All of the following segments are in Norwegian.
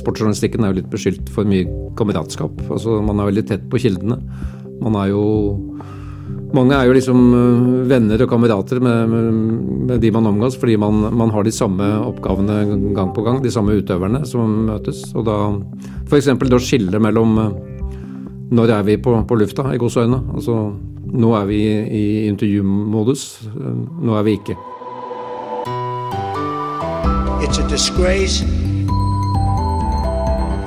sportsjournalistikken er jo litt beskyldt for mye kameratskap. Altså, man er veldig tett på kildene. Man er jo mange er jo liksom øh, venner og kamerater med, med, de man omgås, fordi man, man, har de samme oppgavene gang på gang. De samme utøverne som møtes. Og da f.eks. da skille mellom øh, når er vi på, på lufta, i gåseøyne. Altså nå er vi i, intervjumodus, nå er vi ikke. It's a disgrace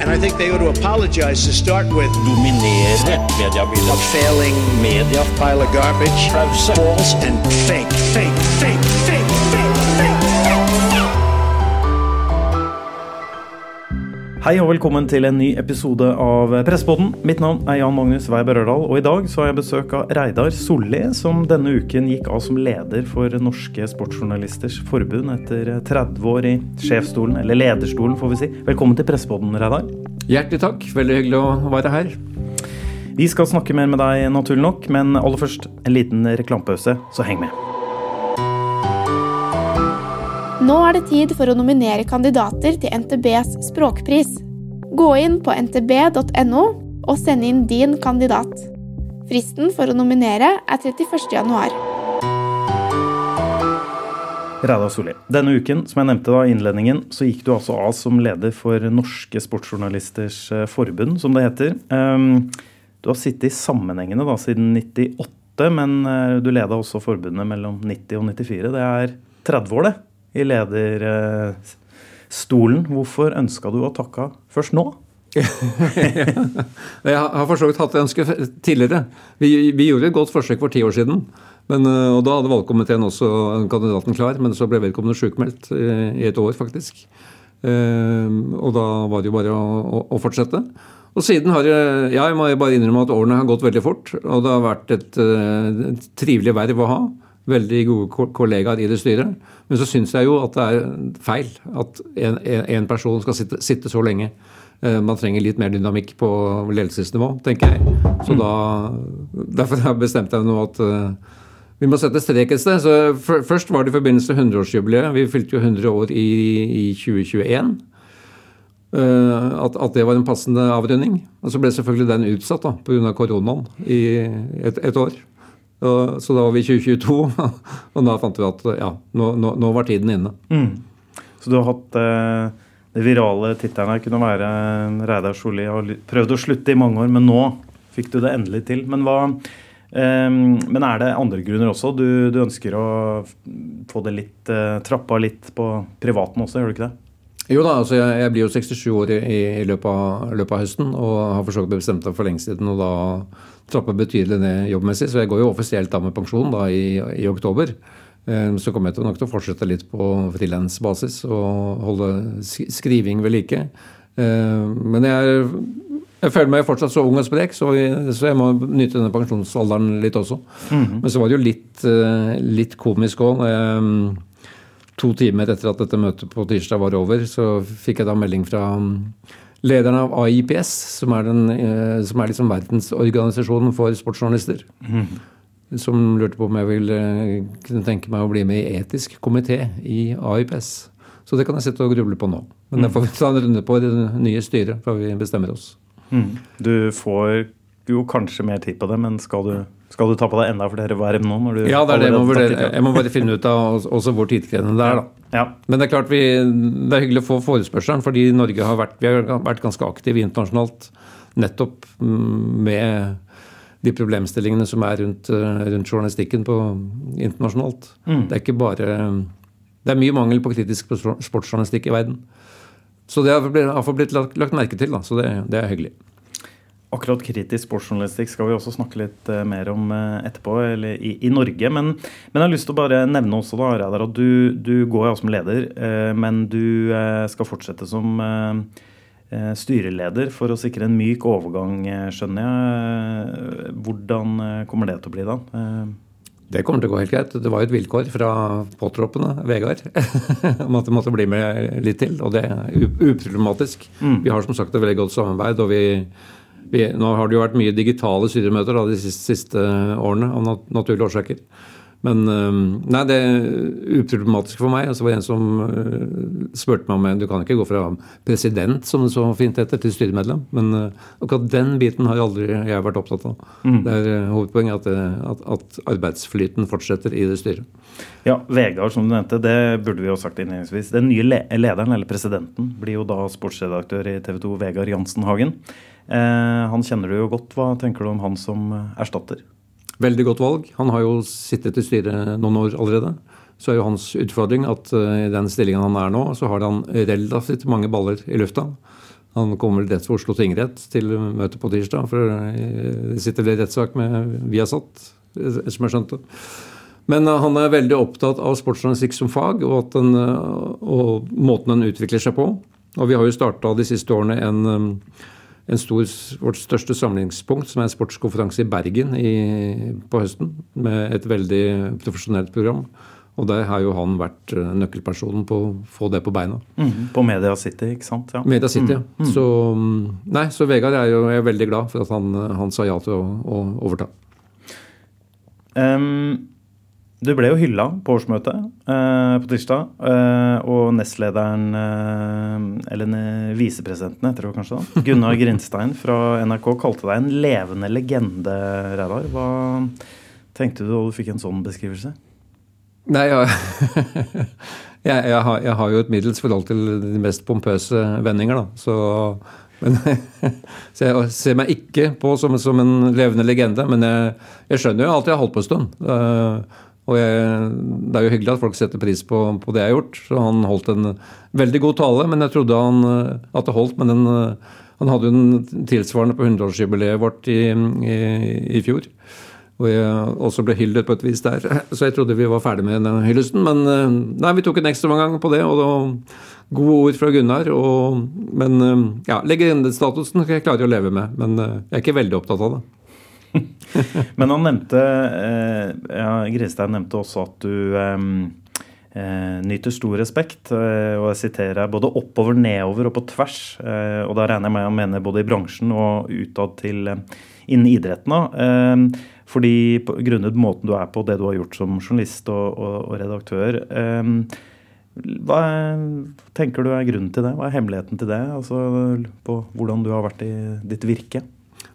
And I think they ought to apologize to start with. Dominere mediebildet. A failing media. Pile of garbage. False and fake, fake, fake, fake, fake, Hei og velkommen til en ny episode av Pressepodden. Mitt navn er Jan Magnus Weiber Ørdal, og i dag så har jeg besøk av Reidar Solli, som denne uken gikk av som leder for Norske Sportsjournalisters Forbund etter 30 år i sjefsstolen, eller lederstolen får vi si. Velkommen til Pressepodden, Reidar. Hjertelig takk. Veldig hyggelig å være her. Vi skal snakke mer med deg, naturlig nok, men aller først en liten reklamepause, så heng med. Nå er det tid for å nominere kandidater til NTBs språkpris. Gå inn på ntb.no og send inn din kandidat. Fristen for å nominere er 31.1. Reidar Solli, denne uken som jeg nevnte da innledningen, så gikk du altså av som leder for Norske Sportsjournalisters eh, Forbund, som det heter. Ehm, du har sittet i sammenhengende da siden 98, men eh, du leda også forbundet mellom 90 og 94. Det er 30 år, det? I lederstolen. Hvorfor ønska du å takke først nå? jeg har for så vidt hatt det ønsket tidligere. Vi, vi, gjorde et godt forsøk for ti år siden. Men, eh, og Da hadde valgkomiteen også kandidaten klar, men så ble vedkommende sjukmeldt eh, i et år, faktisk. Eh, og da var det jo bare å, å, fortsette. Og siden har jeg, jeg må bare innrømme at årene har gått veldig fort. Og det har vært et, et trivelig verv å ha veldig gode kollegaer i det styret. Men så syns jeg jo at det er feil at en, en person skal sitte, sitte, så lenge. Eh, man trenger litt mer dynamikk på ledelsesnivå, tenker jeg. Så da, Derfor har jeg bestemt jeg nå at uh, vi må sette strek et sted. Så først var det i forbindelse med 100-årsjubileet. Vi fylte jo 100 år i, i 2021. Uh, eh, at, at, det var en passende avrunding. Og så ble selvfølgelig den utsatt pga. koronaen i et, et år. Så da var vi i 2022, og da fant vi at ja, nå, nå, nå var tiden inne. Mm. Så du har hatt eh, det virale tittelen her kunne være Reidar Solli har prøvd å slutte i mange år, men nå fikk du det endelig til. Men, hva, eh, men er det andre grunner også? Du, du ønsker å få det litt eh, trappa litt på privaten også, gjør du ikke det? Jo da, altså jeg, jeg, blir jo 67 år i, i løpet, av, løpet, av, høsten og har for så vidt bestemt meg for lenge siden og da trappe betydelig ned jobbmessig. Så jeg går jo offisielt av med pensjon da i, i oktober. Eh, så kommer jeg til nok til å fortsette litt på frilansbasis og holde skriving ved like. Eh, men jeg, jeg, føler meg fortsatt så ung og sprek, så jeg, så jeg må nyte denne pensjonsalderen litt også. Mm -hmm. Men så var det jo litt, eh, litt komisk òg to timer etter at dette møtet på tirsdag var over, så fikk jeg da melding fra um, lederen av AIPS, som er, den, eh, som er liksom verdensorganisasjonen for sportsjournalister. Mm. Som lurte på om jeg ville eh, kunne tenke meg å bli med i etisk komité i AIPS. Så det kan jeg sitte og gruble på nå. Men det får vi ta en runde på i det nye styret før vi bestemmer oss. Mm. Du får jo kanskje mer tid på det, men skal du skal du ta på deg enda flere verv nå? Ja, det er det jeg må vurdere. Jeg må bare finne ut av også hvor tidkrevende det er. da. Ja. Men det er klart vi, det er hyggelig å få forespørselen, fordi Norge har vært, vi har vært ganske aktive internasjonalt nettopp mm, med de problemstillingene som er rundt, eh, rundt journalistikken på internasjonalt. Mm. Det er ikke bare Det er mye mangel på kritisk sportsjournalistikk i verden. Så det har iallfall blitt lagt, lagt merke til, da, så det, det er hyggelig. Akkurat kritisk sportsjournalistikk skal vi også snakke litt uh, mer om uh, etterpå, eller i, i Norge. Men, men, jeg har lyst til å bare nevne også da, Reidar, at du, du, går jo som leder, uh, men du skal fortsette som styreleder for å sikre en myk overgang, skjønner jeg. Hvordan kommer det til å bli da? Det kommer til å gå helt greit. Det var jo et vilkår fra påtroppende, Vegard, om at det måtte bli med litt til. Og det er uproblematisk. Mm. Vi har som sagt et veldig godt samarbeid. og vi nå har det jo vært mye digitale styremøter de siste, siste, årene av nat naturlige årsaker. Men nei, det uproblematiske for meg. altså var en som spurte meg om du kan ikke gå fra president, som det så fint heter, til styremedlem. Men akkurat den biten har aldri jeg vært opptatt av. Mm. Det er hovedpoenget at, at, at, arbeidsflyten fortsetter i det styret. Ja, Vegard, som du nevnte, det burde vi jo sagt innledningsvis. Den nye lederen, eller presidenten, blir jo da sportsredaktør i TV 2, Vegard Jansen Hagen. Eh, han kjenner du jo godt. Hva tenker du om han som erstatter? Veldig godt valg. Han har jo sittet i styret noen år allerede. Så er jo hans utfordring at uh, i den stillingen han er nå, så har han relativt mange baller i lufta. Han kommer rett til Oslo tingrett til møtet på tirsdag. For det sitter det rettssak med Viasat, som jeg skjønte. Men han er veldig opptatt av sportsjournalistikk som fag, og, den, og, måten den utvikler seg på. Og vi har jo starta de siste årene en stor, vårt største samlingspunkt, som er en sportskonferanse i Bergen i, på høsten, med et veldig profesjonelt program. Og der har jo han vært eh, nøkkelpersonen på å få det på beina. Mm, på Media City, ikke sant? Ja. Media City, ja. Mm. Så, nei, så Vegard er jo er veldig glad for at han, han sa ja til å, å overta. Um, du ble jo hylla på årsmøtet eh, på tirsdag. Eh, og nestlederen, eh, eller visepresidenten heter det kanskje da, Gunnar Grinstein fra NRK kalte deg en levende legende, Reidar. Hva tenkte du da du fikk en sånn beskrivelse? Nei, ja. jeg, jeg, har, jeg, har, jo et middels forhold til de mest pompøse vendinger, da. Så, men, så jeg ser meg ikke på som, som en levende legende. Men jeg, jeg skjønner jo alt jeg har holdt på en stund. Og jeg, Det er jo hyggelig at folk setter pris på, på, det jeg har gjort. Så Han holdt en veldig god tale, men jeg trodde han, at det holdt. Men den, han hadde jo en tilsvarende på 100-årsjubileet vårt i, i, i, fjor. Og jeg også ble hyllet på et vis der. Så jeg trodde vi var ferdig med den hyllesten. Men nei, vi tok en ekstraomgang på det. og det var Gode ord fra Gunnar. Og, men ja, legendestatusen skal jeg å leve med. Men jeg er ikke veldig opptatt av det. Men han nevnte eh, ja, Gristein nevnte også at du eh, nyter stor respekt. Eh, og jeg siterer både oppover, nedover og på tvers. Eh, og da regner jeg med han mener både i bransjen og utad til eh, innen idretten. Da. fordi grunnet måten du er på, det du har gjort som journalist og, og, og redaktør. Hva tenker du er grunnen til det? Hva er hemmeligheten til det? Altså på hvordan du har vært i ditt virke?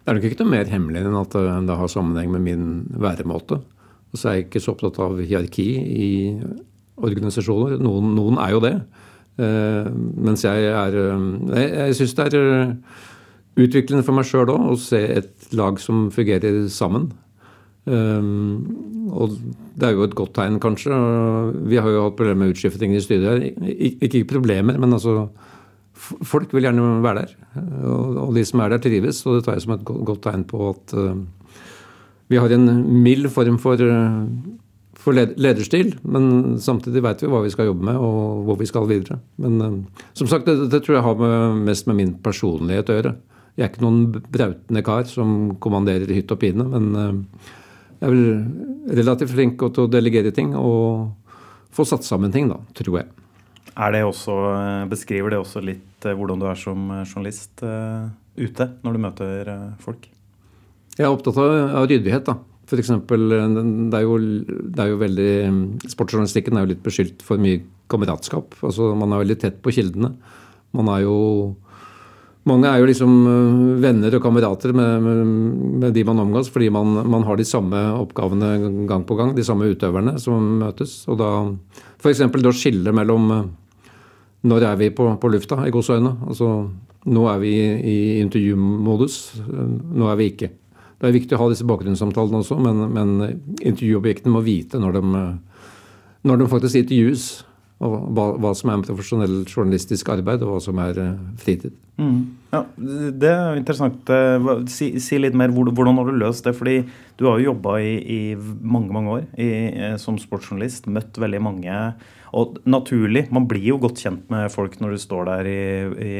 Det er nok ikke noe mer hemmelig enn at eh, det har sammenheng med min væremåte. Og så er jeg ikke så opptatt av hierarki i organisasjoner. Noen, noen er jo det. Uh, mens jeg er uh, Jeg, jeg syns det er utviklende for meg sjøl òg å se et lag som fungerer sammen. og det er jo et godt tegn, kanskje. Vi har jo hatt problemer med utskiftingen i styret. Ikke problemer, men altså folk vil gjerne være der. Og, de som er der, trives. Og det tar jeg som et godt tegn på at uh, vi har en mild form for, uh, for lederstil. Men samtidig veit vi hva vi skal jobbe med, og hvor vi skal videre. Men uh, som sagt, det, det, tror jeg har med, mest med min personlighet å gjøre. Jeg er ikke noen brautende kar som kommanderer hytt og pine. Men jeg er vel relativt flink til å delegere ting og få satt sammen ting, da, tror jeg. Det også, beskriver det også litt Eh, hvordan du er som eh, journalist ute når du møter folk? Jeg er opptatt av, av ryddighet. da. For eksempel, det er, jo, det er jo veldig, Sportsjournalistikken er jo litt beskyldt for mye kameratskap. Altså, man er veldig tett på kildene. Man er jo mange er jo liksom venner og kamerater med, med, med de man omgås, fordi man, man, har de samme oppgavene gang på gang. De samme utøverne som møtes. Og da f.eks. da skille mellom når er vi på, på lufta, i gåseøyne? Altså, nå er vi i, i intervjumodus. Nå er vi ikke. Det er viktig å ha disse bakgrunnssamtalene også, men, men intervjuobjektene må vite når de, når de faktisk intervjues. Og hva, hva, som er profesjonell journalistisk arbeid, og hva som er uh, fritid. Mm. Ja, Det er interessant. Eh, si, si, litt mer, Hvordan har du løst det? Fordi du har jo jobba i, i, mange mange år i, eh, som sportsjournalist. Møtt veldig mange og naturlig, man blir jo godt kjent med folk når du står der i, i,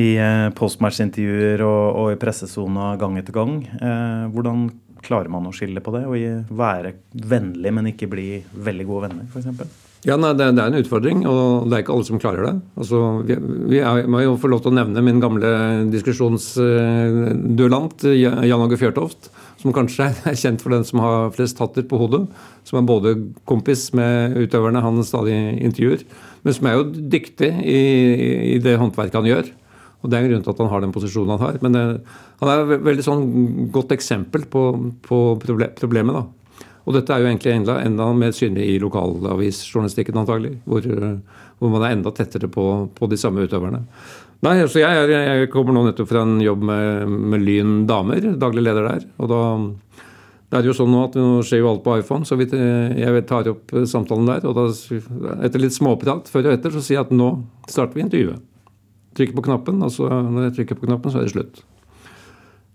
i eh, postmatch-intervjuer og, og, i pressesona gang etter gang. Eh, hvordan klarer man å skille på det og være vennlig, men ikke bli veldig gode venner, f.eks.? Ja, nei, det, det, er en utfordring, og det er ikke alle som klarer det. Altså, vi, vi er, må jo få lov til å nevne min gamle diskusjonsduellant Jan Åge Fjørtoft. som kanskje er kjent for den som har flest hatter på hodet. Som er både kompis med utøverne han stadig intervjuer, men som er jo dyktig i, i det håndverket han gjør. Og Det er en grunn til at han har den posisjonen han har. Men det, han er et veldig sånn godt eksempel på, på problemet. da. Og dette er jo egentlig enda, enda mer synlig i lokalavisjournalistikken, antagelig. Hvor, hvor, man er enda tettere på, på de samme utøverne. Nei, altså jeg, er, jeg, kommer nå nettopp fra en jobb med, med Lyn damer, daglig leder der. Og da det er jo sånn nå at nå skjer jo alt på iPhone, så jeg tar opp samtalen der. Og da, etter litt småprat før og etter, så sier jeg at nå starter vi intervjuet. Trykker på knappen, og så når jeg trykker på knappen, så er det slutt.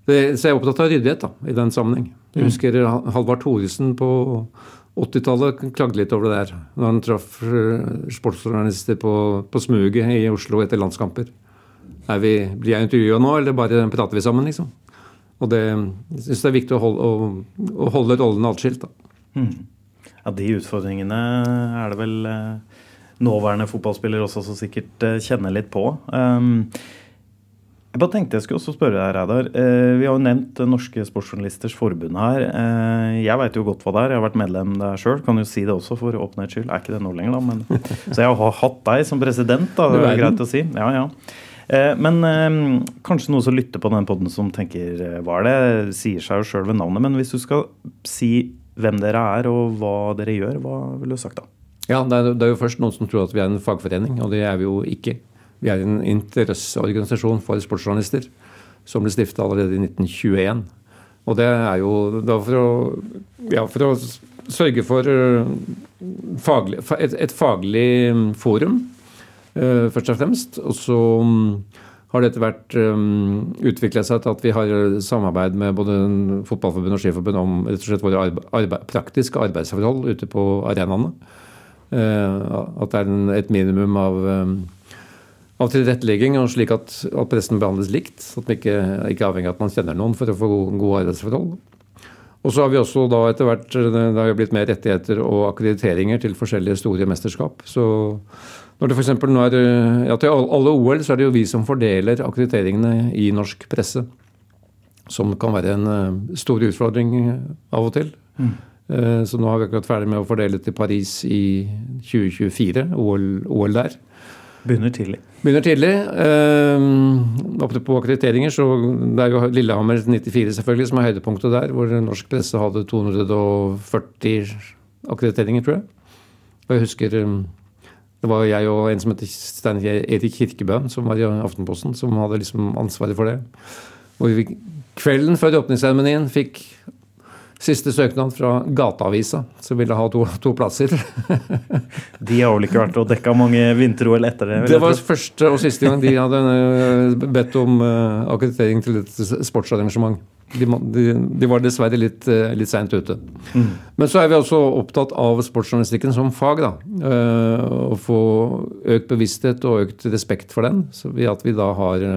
Det, så jeg er opptatt av ryddighet da, i den sammenheng. Jeg mm. husker Halvard Thoresen på 80-tallet klagde litt over det der. Når han traff sportsorganister sportsjournalister på, på smuget i Oslo etter landskamper. Er vi, blir jeg intervjua nå, eller bare prater vi sammen, liksom? Og det, syns det er viktig å holde, å, å holde rollene atskilt. Mm. Ja, de utfordringene er det vel eh, nåværende fotballspiller også som sikkert eh, kjenner litt på. Um, jeg bare tenkte jeg skulle også spørre deg, Reidar. Eh, vi har jo nevnt Norske Sportsjournalisters Forbund her. Eh, jeg veit jo godt hva det er. Jeg har vært medlem der sjøl. Kan jo si det også for åpenhets skyld. Er ikke det nå lenger, da. Men, så jeg har hatt deg som president, da. Det er greit å si. Ja, ja. Eh, men kanskje noen som lytter på den poden som tenker hva er det? Sier seg jo sjøl ved navnet. Men hvis du skal si hvem dere er og hva dere gjør, hva ville du sagt da? Ja, det er, det er jo først noen som tror at vi er en fagforening, og det er vi jo ikke. Vi er en interesseorganisasjon for sportsjournalister som ble stifta allerede i 1921. Og det er jo da for å, ja, for å sørge for eh, faglig, et, et, faglig mm, forum, uh, først og fremst. Og så um, har det etter hvert um, utvikla seg til at vi har samarbeid med både Fotballforbundet og Skiforbundet om rett og slett våre arbe arbe praktiske arbeidsforhold ute på arenaene. Uh, at det er en, et minimum av av tilrettelegging, og slik at, at pressen behandles likt. At man ikke, ikke avhengig av at man kjenner noen for å få gode arbeidsforhold. Og så har vi også da etter hvert det har blitt mer rettigheter og akkrediteringer til forskjellige store mesterskap. Så når det f.eks. nå er ja, Til alle OL så er det jo vi som fordeler akkrediteringene i norsk presse. Som kan være en uh, stor utfordring av og til. Mm. Uh, så nå har vi akkurat ferdig med å fordele til Paris i 2024, OL, OL der. Begynner tidlig. Begynner tidlig. Uh, apropos akkrediteringer, så det er jo Lillehammer 94 selvfølgelig som er høydepunktet der, hvor norsk presse hadde 240 akkrediteringer, tror jeg. Og jeg husker um, det var jeg og en som heter Stein Erik Kirkebø, som var i Aftenposten, som hadde liksom ansvaret for det. Og vi, kvelden før åpningsseremonien fikk Siste søknad fra Gateavisa, som ville ha to, to plasser. de har vel ikke vært og dekka mange vinter-OL etter det? Det var første og siste gang de hadde eh, bedt om uh, akkreditering til et sportsarrangement. De, de, de var dessverre litt, uh, litt seint ute. Mm. Men så er vi også opptatt av sportsjournalistikken som fag. da, Å få økt bevissthet og økt respekt for den. Så at vi da har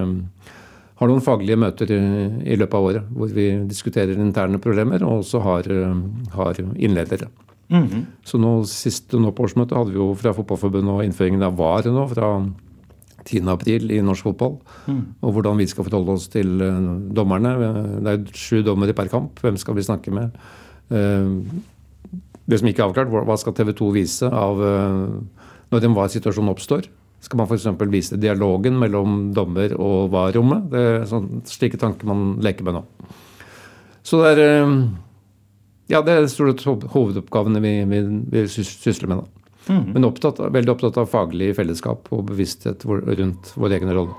har noen faglige møter i, i, løpet av året hvor vi diskuterer interne problemer og også har, eh, har innledere. Mm -hmm. Så nå, sist nå på årsmøtet hadde vi jo fra Fotballforbundet og innføringen av VAR nå fra 10.4 i norsk fotball. Mm. Og hvordan vi skal forholde oss til uh, dommerne. Det er sju dommere per kamp. Hvem skal vi snakke med? Uh, det som ikke er avklart, hva skal TV 2 vise av når en VAR-situasjon oppstår? Skal man f.eks. vise dialogen mellom dommer og VAR-rommet? Det er sånn, slike tanker man leker med nå. Så det er eh, ja, det er stort sett hovedoppgavene vi, vi, vi sysler med. da. Mm. Men opptatt, veldig opptatt av faglig fellesskap og bevissthet rundt vår egen rolle.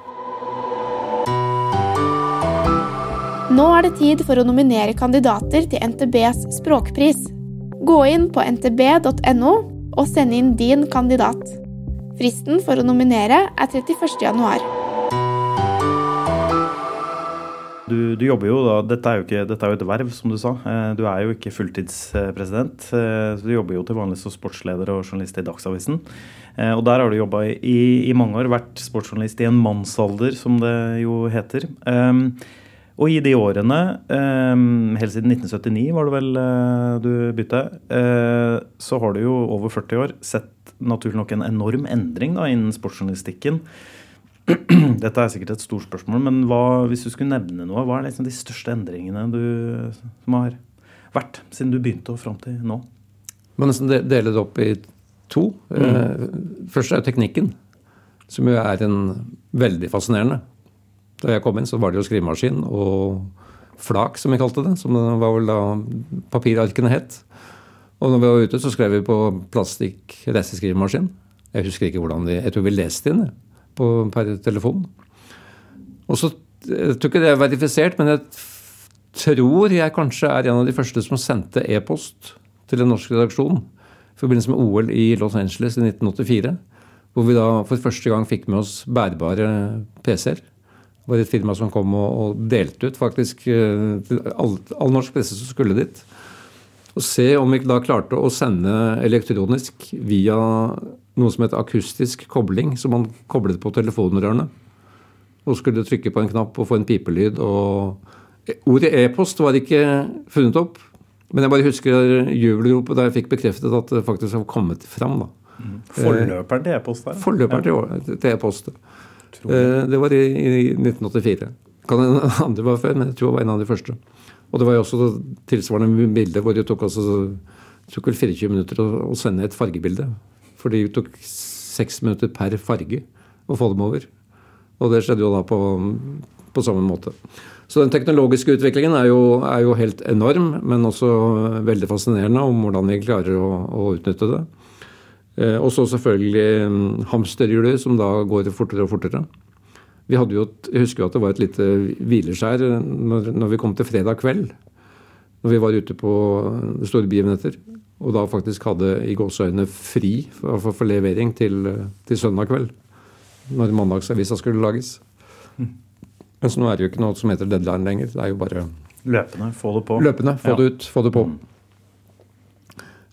Nå er det tid for å nominere kandidater til NTBs språkpris. Gå inn på ntb.no og send inn din kandidat. Fristen for å nominere er 31.1. Du, du, jobber jo da, dette er jo, ikke, dette er jo et verv, som du sa. Eh, du er jo ikke fulltidspresident. Eh, så Du jobber jo til vanlig som sportsleder og journalist i Dagsavisen. Eh, og der har du jobba i, i, mange år, vært sportsjournalist i en mannsalder, som det jo heter. Og i de årene, helt siden 1979 var det vel du begynte, så har du jo over 40 år sett naturlig nok en enorm endring da, innen sportsjournalistikken. Dette er sikkert et stort spørsmål, men hva, hvis du skulle nevne noe, hva er liksom de største endringene du, som har vært siden du begynte og fram til nå? Man nesten dele det opp i to. Mm. Eh, først er jo teknikken, som jo er en veldig fascinerende. Da jeg kom inn, så var det jo skrivemaskin og flak, som vi kalte det. Som det var vel da papirarkene het. Og når vi var ute, så skrev vi på plastikk resteskrivemaskin. Jeg husker ikke hvordan vi Jeg tror vi leste inn på, per telefon. Og så Jeg tror ikke det er verifisert, men jeg tror jeg kanskje er en av de første som sendte e-post til en norsk redaksjon i forbindelse med OL i Los Angeles i 1984. Hvor vi da for første gang fikk med oss bærbare PC-er. Det var et firma som kom og, og delte ut faktisk til all, all norsk presse som skulle dit. Og se om vi da klarte å sende elektronisk via noe som het akustisk kobling, som man koblet på telefonrørene. Og skulle trykke på en knapp og få en pipelyd. og Ordet e-post var ikke funnet opp. Men jeg bare husker jubelropet da jeg fikk bekreftet at det faktisk har kommet fram. da. Mm. Forløperen til e-post der? Forløperen til e-post. Eh, det var i, i 1984. Kan hende andre var før, men jeg tror det var en av de første. Og det var jo også tilsvarende bilde hvor det tok, altså, tok vel 24 minutter å, å, sende et fargebilde. For det tok seks minutter per farge å få dem over. Og det skjedde jo da på, på samme måte. Så den teknologiske utviklingen er jo, er jo, helt enorm, men også veldig fascinerende om hvordan vi klarer å, å utnytte det. Eh, og så selvfølgelig mm, hamsterhjulet, som da går fortere og fortere. Vi hadde jo, jeg husker jo at det var et lite hvileskjær når, når, vi kom til fredag kveld. Når vi var ute på store begivenheter. Og da faktisk hadde i gåseøynene fri for, for, for levering til, til, søndag kveld. Når mandagsavisa skulle lages. Mm. Mens nå er det jo ikke noe som heter deadline lenger. Det er jo bare Løpende. Få det på. Løpende. Få ja. det ut. Få det på. Mm.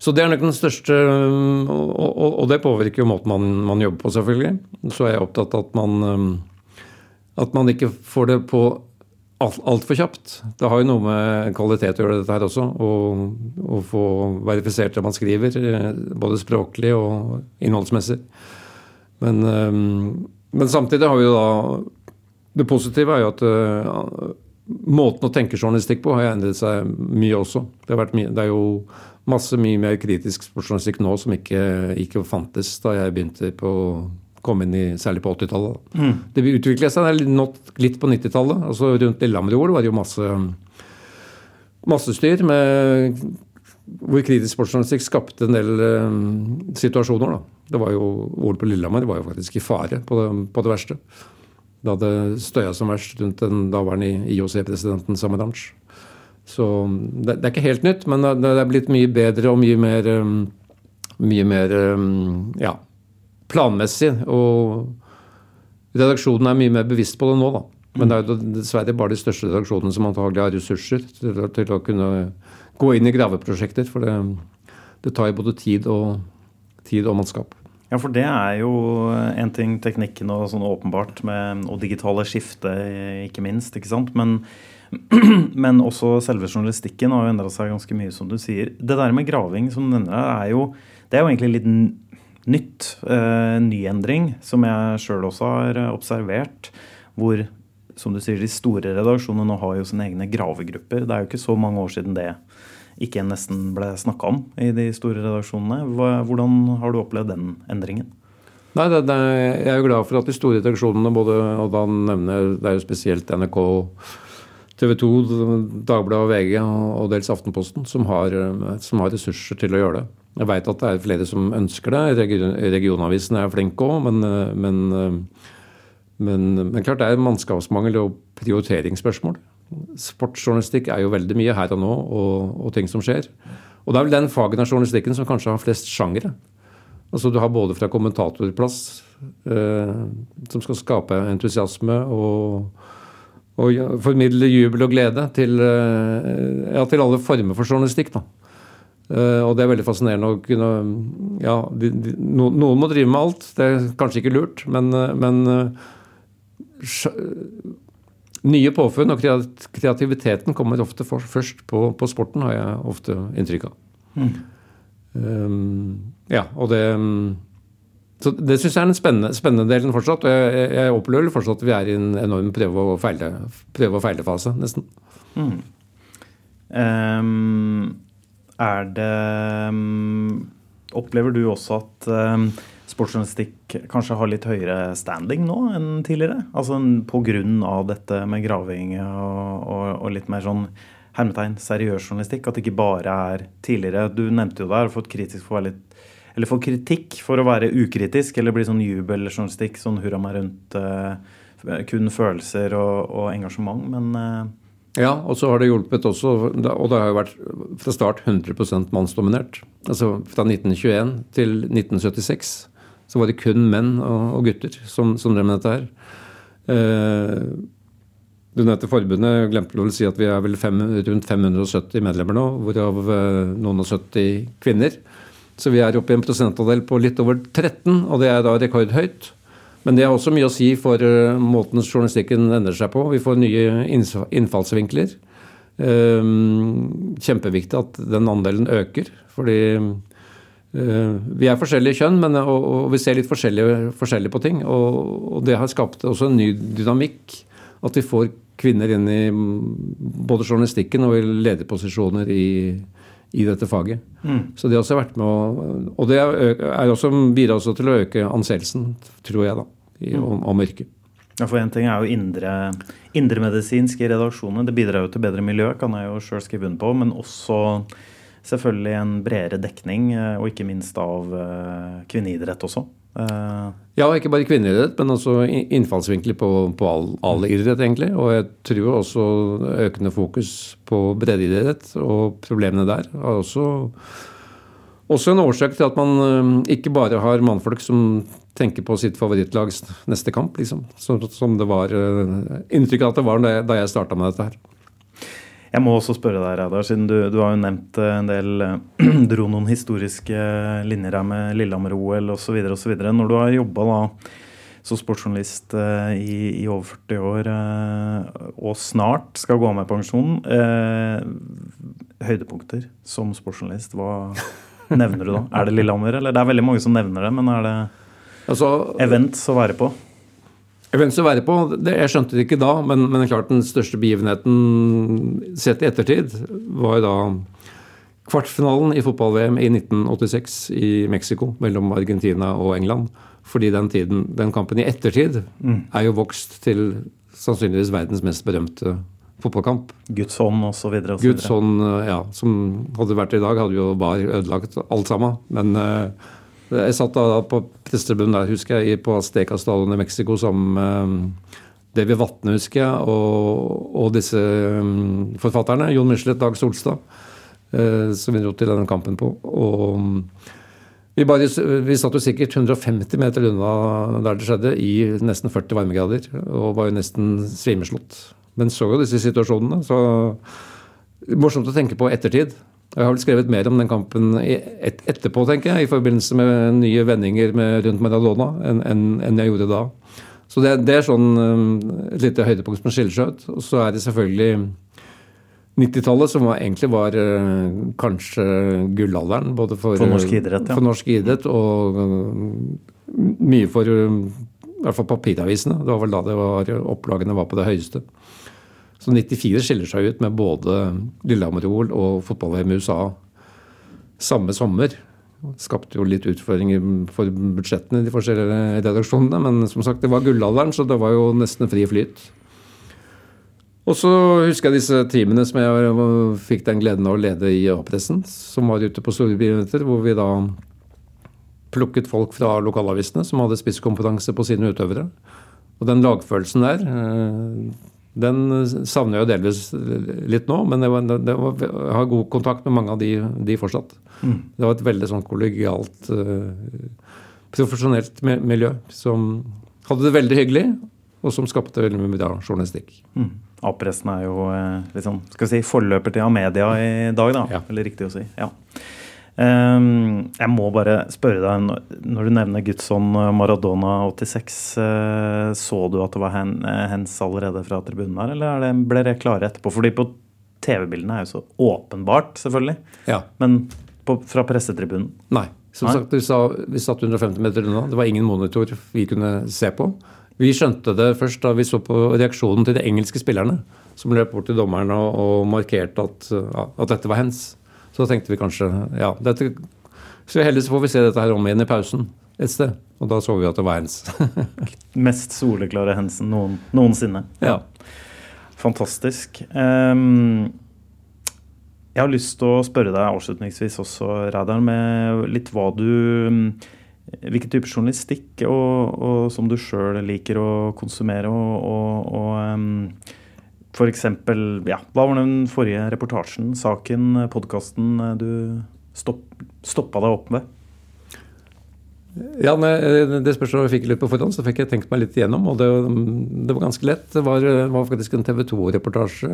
Så det er nok den største Og, og det påvirker jo måten man, man, jobber på, selvfølgelig. Så er jeg opptatt av at man at man ikke får det på altfor kjapt. Det har jo noe med kvalitet å gjøre, dette her også. Å få verifisert det man skriver, eh, både språklig og innholdsmessig. Men, eh, men, samtidig har vi jo da Det positive er jo at uh, måten å tenke journalistikk på har endret seg mye også. Det, mye, det, er jo masse mye mer kritisk sportsjournalistikk nå som ikke, ikke fantes da jeg begynte på kom inn i, særlig på 80-tallet. Mm. Det utviklet seg litt på 90-tallet. altså Rundt Lillehammer-OL var det jo masse, masse styr med hvor kritisk sportsjournalistikk skapte en del um, situasjoner. da. Det var jo, OL på Lillehammer var jo faktisk i fare på det, på det verste. Da det støya som verst rundt den daværende IOC-presidenten Samaranch. Så det, det, er ikke helt nytt, men det, er blitt mye bedre og mye mer, um, mye mer um, ja, planmessig. Og redaksjonen er mye mer bevisst på det nå, da. Men det er dessverre bare de største redaksjonene som antagelig har ressurser til, til, å kunne gå inn i graveprosjekter. For det, det tar jo både tid og, tid og mannskap. Ja, for det er jo en ting, teknikken og sånn åpenbart, med, og digitale skifte ikke minst. ikke sant? Men, men også selve journalistikken har jo endra seg ganske mye, som du sier. Det der med graving som du nevner, er jo, det er jo egentlig litt nytt, eh, nyendring, som jeg sjøl også har observert. Hvor som du sier, de store redaksjonene nå har jo sine egne gravegrupper. Det er jo ikke så mange år siden det ikke nesten ble snakka om i de store redaksjonene. Hvordan har du opplevd den endringen? Nei, det, det, Jeg er jo glad for at de store redaksjonene, både, og da nevner det er jo spesielt NRK, TV 2, Dagbladet og VG og dels Aftenposten, som har, som har ressurser til å gjøre det. Jeg veit at det er flere som ønsker det. Regionavisen er flinke òg, men, men, men, men, klart det er mannskapsmangel og prioriteringsspørsmål. Sportsjournalistikk er jo veldig mye her og nå, og, og, ting som skjer. Og det er vel den fagen av journalistikken som kanskje har flest sjangere. Altså Du har både fra kommentatorplass, eh, som skal skape entusiasme og, og formidle jubel og glede, til, eh, ja, til alle former for journalistikk. da. Uh, og det er veldig fascinerende å kunne Ja, de, de, no, noen må drive med alt. Det er kanskje ikke lurt, men, uh, men uh, nye påfunn og kreativiteten kommer ofte for, først på, på, sporten, har jeg ofte inntrykk av. Mm. Um, ja, og det um, så Det syns jeg er den spennende, spennende, delen fortsatt. Og jeg, jeg opplever fortsatt at vi er i en enorm prøve- og feile, feile-fase, nesten. Mm. Um, er det um, Opplever du også at um, sportsjournalistikk kanskje har litt høyere standing nå enn tidligere? Altså Pga. dette med graving og, og, og, litt mer sånn hermetegn seriøs journalistikk? At det ikke bare er tidligere Du nevnte jo der, fått kritisk for å være litt eller få kritikk for å være ukritisk eller bli sånn jubeljournalistikk, sånn hurra meg rundt, uh, kun følelser og, og engasjement, men uh, ja, og så har det hjulpet også, og det har jo vært fra start 100% mannsdominert. Altså fra 1921 til 1976 så var det kun menn og, gutter som, som drev med dette her. Eh, du nevnte forbundet. Glemte vel å si at vi er vel fem, rundt 570 medlemmer nå, hvorav eh, noen og 70 kvinner. Så vi er oppe i en prosentandel på litt over 13, og det er da rekordhøyt. Men det har også mye å si for uh, måten journalistikken endrer seg på. Vi får nye innfallsvinkler. Um, kjempeviktig at den andelen øker. Fordi uh, vi er forskjellige kjønn, men, og, vi ser litt forskjellig, på ting. Og, og, det har skapt også en ny dynamikk. At vi får kvinner inn i både journalistikken og i lederposisjoner i, i dette faget. Mm. Så det har også vært med å Og det er også, bidrar også til å øke anseelsen, tror jeg, da, i, mm. om, om yrket. Ja, for Én ting er jo indre, indremedisinsk i redaksjonene. Det bidrar jo til bedre miljø, kan jeg jo sjøl skrive under på. Men også selvfølgelig en bredere dekning, eh, og ikke minst av eh, kvinneidrett også. Uh, ja, ikke bare kvinneidrett, men også innfallsvinkler på, på all, all, idrett, egentlig. Og jeg tror også økende fokus på breddeidrett og problemene der er også, også en årsak til at man uh, ikke bare har mannfolk som tenker på sitt favorittlags neste kamp, liksom. Som, som det var inntrykket inntrykk av at det var da jeg starta med dette her. Jeg må også spørre deg, Reidar, siden du, du, har jo nevnt eh, en del Dro noen historiske linjer her med Lillehammer-OL osv. osv. Når du har jobba som sportsjournalist eh, i, i, over 40 år eh, og snart skal gå av med pensjon, eh, høydepunkter som sportsjournalist, hva nevner du da? Er det Lillehammer, eller? Det er veldig mange som nevner det, men er det altså, events å være på? Hvem å være på, det, Jeg skjønte det ikke da, men, men klart den største begivenheten sett i ettertid var da kvartfinalen i fotball-VM i 1986 i Mexico mellom Argentina og England. Fordi den, tiden, den kampen i ettertid mm. er jo vokst til sannsynligvis verdens mest berømte fotballkamp. Guds hånd osv. Guds hånd, ja. Som hadde vært i dag, hadde jo bare ødelagt alt sammen. Men uh, jeg satt da på prestebunnen der, husker jeg, på Azteca stadion i Mexico sammen med um, Davy Vatne, husker jeg, og, og disse um, forfatterne. Jon Michelet, Dag Solstad, uh, som vi dro til denne kampen på. Og um, vi, bare, vi satt jo sikkert 150 meter unna der det skjedde, i nesten 40 varmegrader. Og var jo nesten svimeslått. Men så jo disse situasjonene. så Morsomt å tenke på ettertid. Jeg har vel skrevet mer om den kampen et, etterpå, tenker jeg, i forbindelse med nye vendinger med, rundt Maradona enn en, en jeg gjorde da. Så det, det er sånn um, et lite høydepunkt som skiller seg ut. Og så er det selvfølgelig 90-tallet, som var, egentlig var uh, kanskje gullalderen både for, for, norsk idrett, ja. for norsk idrett og uh, mye for uh, i hvert fall papiravisene. Det var vel da det var, opplagene var på det høyeste. Så 94 skiller seg ut med både Lillehammer-OL og fotball-VM i USA samme sommer. Skapte jo litt utfordringer for budsjettene i de forskjellige redaksjonene. Men som sagt, det var gullalderen, så det var jo nesten fri flyt. Og så husker jeg disse teamene som jeg fikk den gleden av å lede i A-pressen, som var ute på store begivenheter, hvor vi da plukket folk fra lokalavisene som hadde spisskompetanse på sine utøvere. Og den lagfølelsen der, eh, den savner jeg jo delvis litt nå, men det var, det var, jeg har god kontakt med mange av de, de fortsatt. Mm. Det var et veldig sånn kollegialt, uh, profesjonelt miljø som hadde det veldig hyggelig, og som skapte veldig mye bra journalistikk. Mm. A-pressen er jo liksom, skal vi si, forløper til Amedia i dag, da. Ja. Eller riktig å si. ja. Ehm, jeg må bare spørre deg, når du nevner Gudsson Maradona 86, eh, så du at det var eh, hens allerede fra tribunen her, eller ble det klare etterpå? Fordi på TV-bildene er jo så åpenbart, selvfølgelig. Ja. Men på, fra pressetribunen? Nei. Som sagt, vi, sa, vi satt 150 meter unna. Det var ingen monitor vi kunne se på. Vi skjønte det først da vi så på reaksjonen til de engelske spillerne, som løp bort til dommeren og, og markerte at, at, dette var hens. Så tenkte vi kanskje ja, dette, så heldigvis får vi se dette her om igjen i pausen et sted. Og da så vi at det var ens. Mest soleklare hensen noen, noensinne. Ja. Fantastisk. Um, jeg har lyst til å spørre deg avslutningsvis også, Reidar, med litt hva du Hvilken type journalistikk og, og som du sjøl liker å konsumere. og, og, og um, eksempel, ja, Hva var den forrige reportasjen, saken, podkasten du stopp, stoppa deg opp med? Ja, Det spørsmålet jeg fikk litt på forhånd, så fikk jeg tenkt meg litt igjennom. Og det, det var ganske lett. Det var, var faktisk en TV 2-reportasje.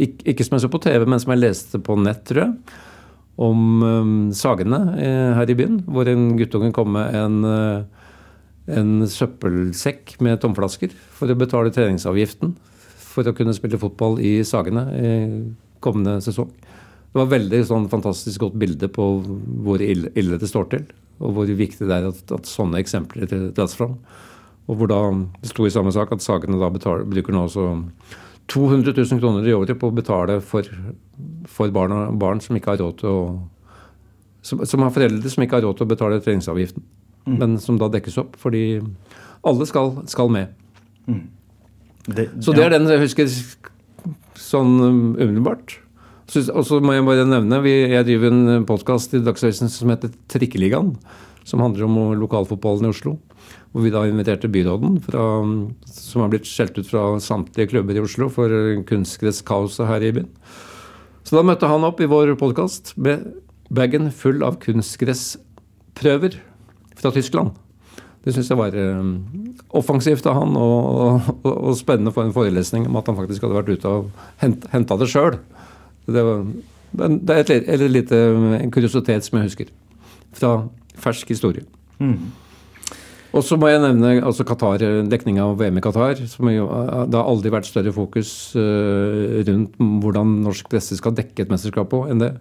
Ik ikke som jeg så på TV, men som jeg leste på nett, tror jeg. Om um, Sagene eh, her i byen, hvor en guttunge kom med en, en søppelsekk med tomflasker for å betale treningsavgiften for å kunne spille fotball i Sagene i kommende sesong. Det var veldig sånn fantastisk godt bilde på hvor ille, ille det står til og hvor viktig det er at, at sånne eksempler dras fram. Og hvor da det sto i samme sak at Sagene da betaler, bruker nå også 200 000 kroner i året på å betale for, for barn, barn, som ikke har råd til å som, som, har foreldre som ikke har råd til å betale treningsavgiften, mm. men som da dekkes opp fordi alle skal, skal med. Mm. Det, Så det er den jeg husker sånn umiddelbart. Og så må jeg bare nevne, Jeg driver en podkast i Dagsavisen som heter Trikkeligaen. Som handler om lokalfotballen i Oslo. Hvor vi da inviterte byråden, fra, som har blitt skjelt ut fra samtlige klubber i Oslo for kunstgresskaoset her i byen. Så da møtte han opp i vår podkast med bagen full av kunstgressprøver fra Tyskland. Det syns jeg var um, offensivt av han, og, og, og, spennende for en forelesning om at han faktisk hadde vært ute og henta det sjøl. Det, det er et, et lite, en kuriositet som jeg husker. Fra fersk historie. Mm. Og så må jeg nevne altså Qatar, dekninga av VM i Qatar. Som jo, det har aldri vært større fokus uh, rundt hvordan norsk presse skal dekke et mesterskap på enn det.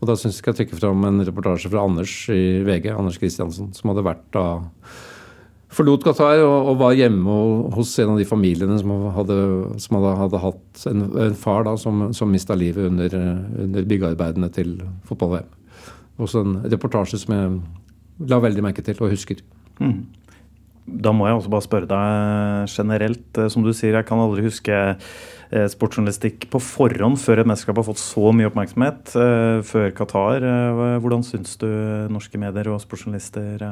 Og da syns jeg skal trekke fram en reportasje fra Anders i VG, Anders Kristiansen, som hadde vært da forlot Qatar og, og, var hjemme hos en av de familiene som hadde, som hadde, hadde hatt en, en, far da, som, som mista livet under, under byggearbeidene til fotball-VM. Også en reportasje som jeg la veldig merke til og husker. Mm. Da må jeg også bare spørre deg generelt. Eh, som du sier, jeg kan aldri huske sportsjournalistikk på forhånd før et mesterskap har fått så mye oppmerksomhet. Eh, før Qatar. Hvordan syns du norske medier og sportsjournalister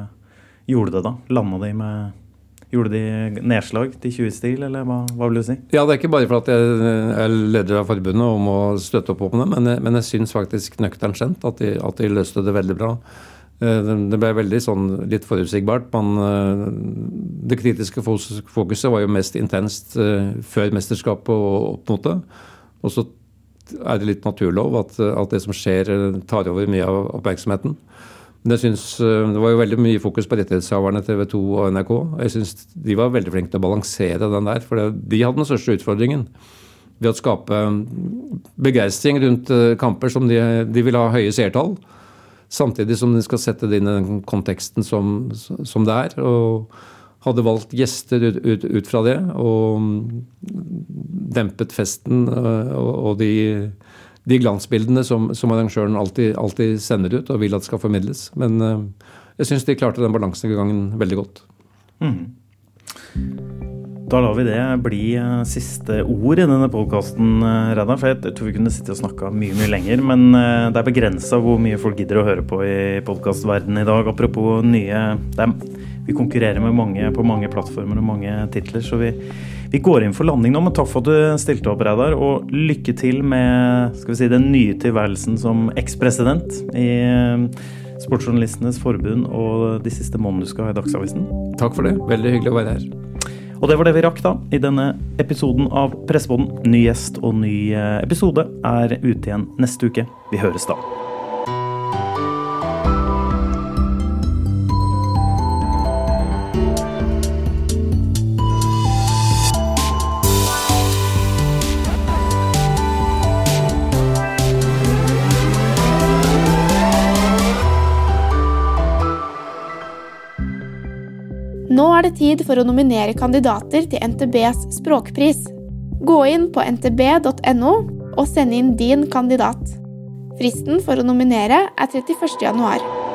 gjorde det da? Landa de med Gjorde de nedslag til 20-stil, eller hva, hva, vil du si? Ja, Det er ikke bare for at jeg er leder av forbundet og må støtte opp om det, men jeg, men jeg syns faktisk nøkternt skjent at, at de løste det veldig bra. Eh, det ble veldig sånn litt forutsigbart. Man, eh, det kritiske fokuset var jo mest intenst eh, før mesterskapet og opp mot det. Og så er det litt naturlov at, at det som skjer, tar over mye av oppmerksomheten. Men jeg synes, Det var jo veldig mye fokus på rettighetshaverne TV 2 og NRK. og Jeg syns de var veldig flinke til å balansere den der. For de hadde den største utfordringen ved å skape begeistring rundt kamper som de, de ville ha høye seertall. Samtidig som de skal sette det inn i den konteksten som, som det er. og hadde valgt gjester ut, ut, ut, fra det og dempet festen eh, og, og de de glansbildene som, som arrangøren alltid, alltid, sender ut og vil at skal formidles. Men uh, jeg syns de klarte den balansegangen veldig godt. Mm. Da lar vi det bli uh, siste ord i denne podkasten, eh, Reidar. For jeg tror vi kunne sitte og snakka mye mye lenger. Men uh, det er begrensa hvor mye folk gidder å høre på i podkastverdenen i dag. Apropos nye dem. Vi konkurrerer med mange på mange plattformer og mange titler, så vi vi går inn for landing nå, men takk for at du stilte opp, Reidar. Og lykke til med skal vi si, den nye tilværelsen som ekspresident i eh, Sportsjournalistenes forbund og de siste månedene du skal ha i Dagsavisen. Takk for det. Veldig hyggelig å være her. Og det var det vi rakk da i denne episoden av Pressepodden. Ny gjest og ny eh, episode er ute igjen neste uke. Vi høres da. Er det tid for å nominere kandidater til NTBs språkpris. Gå inn på ntb.no og send inn din kandidat. Fristen for å nominere er 31. januar.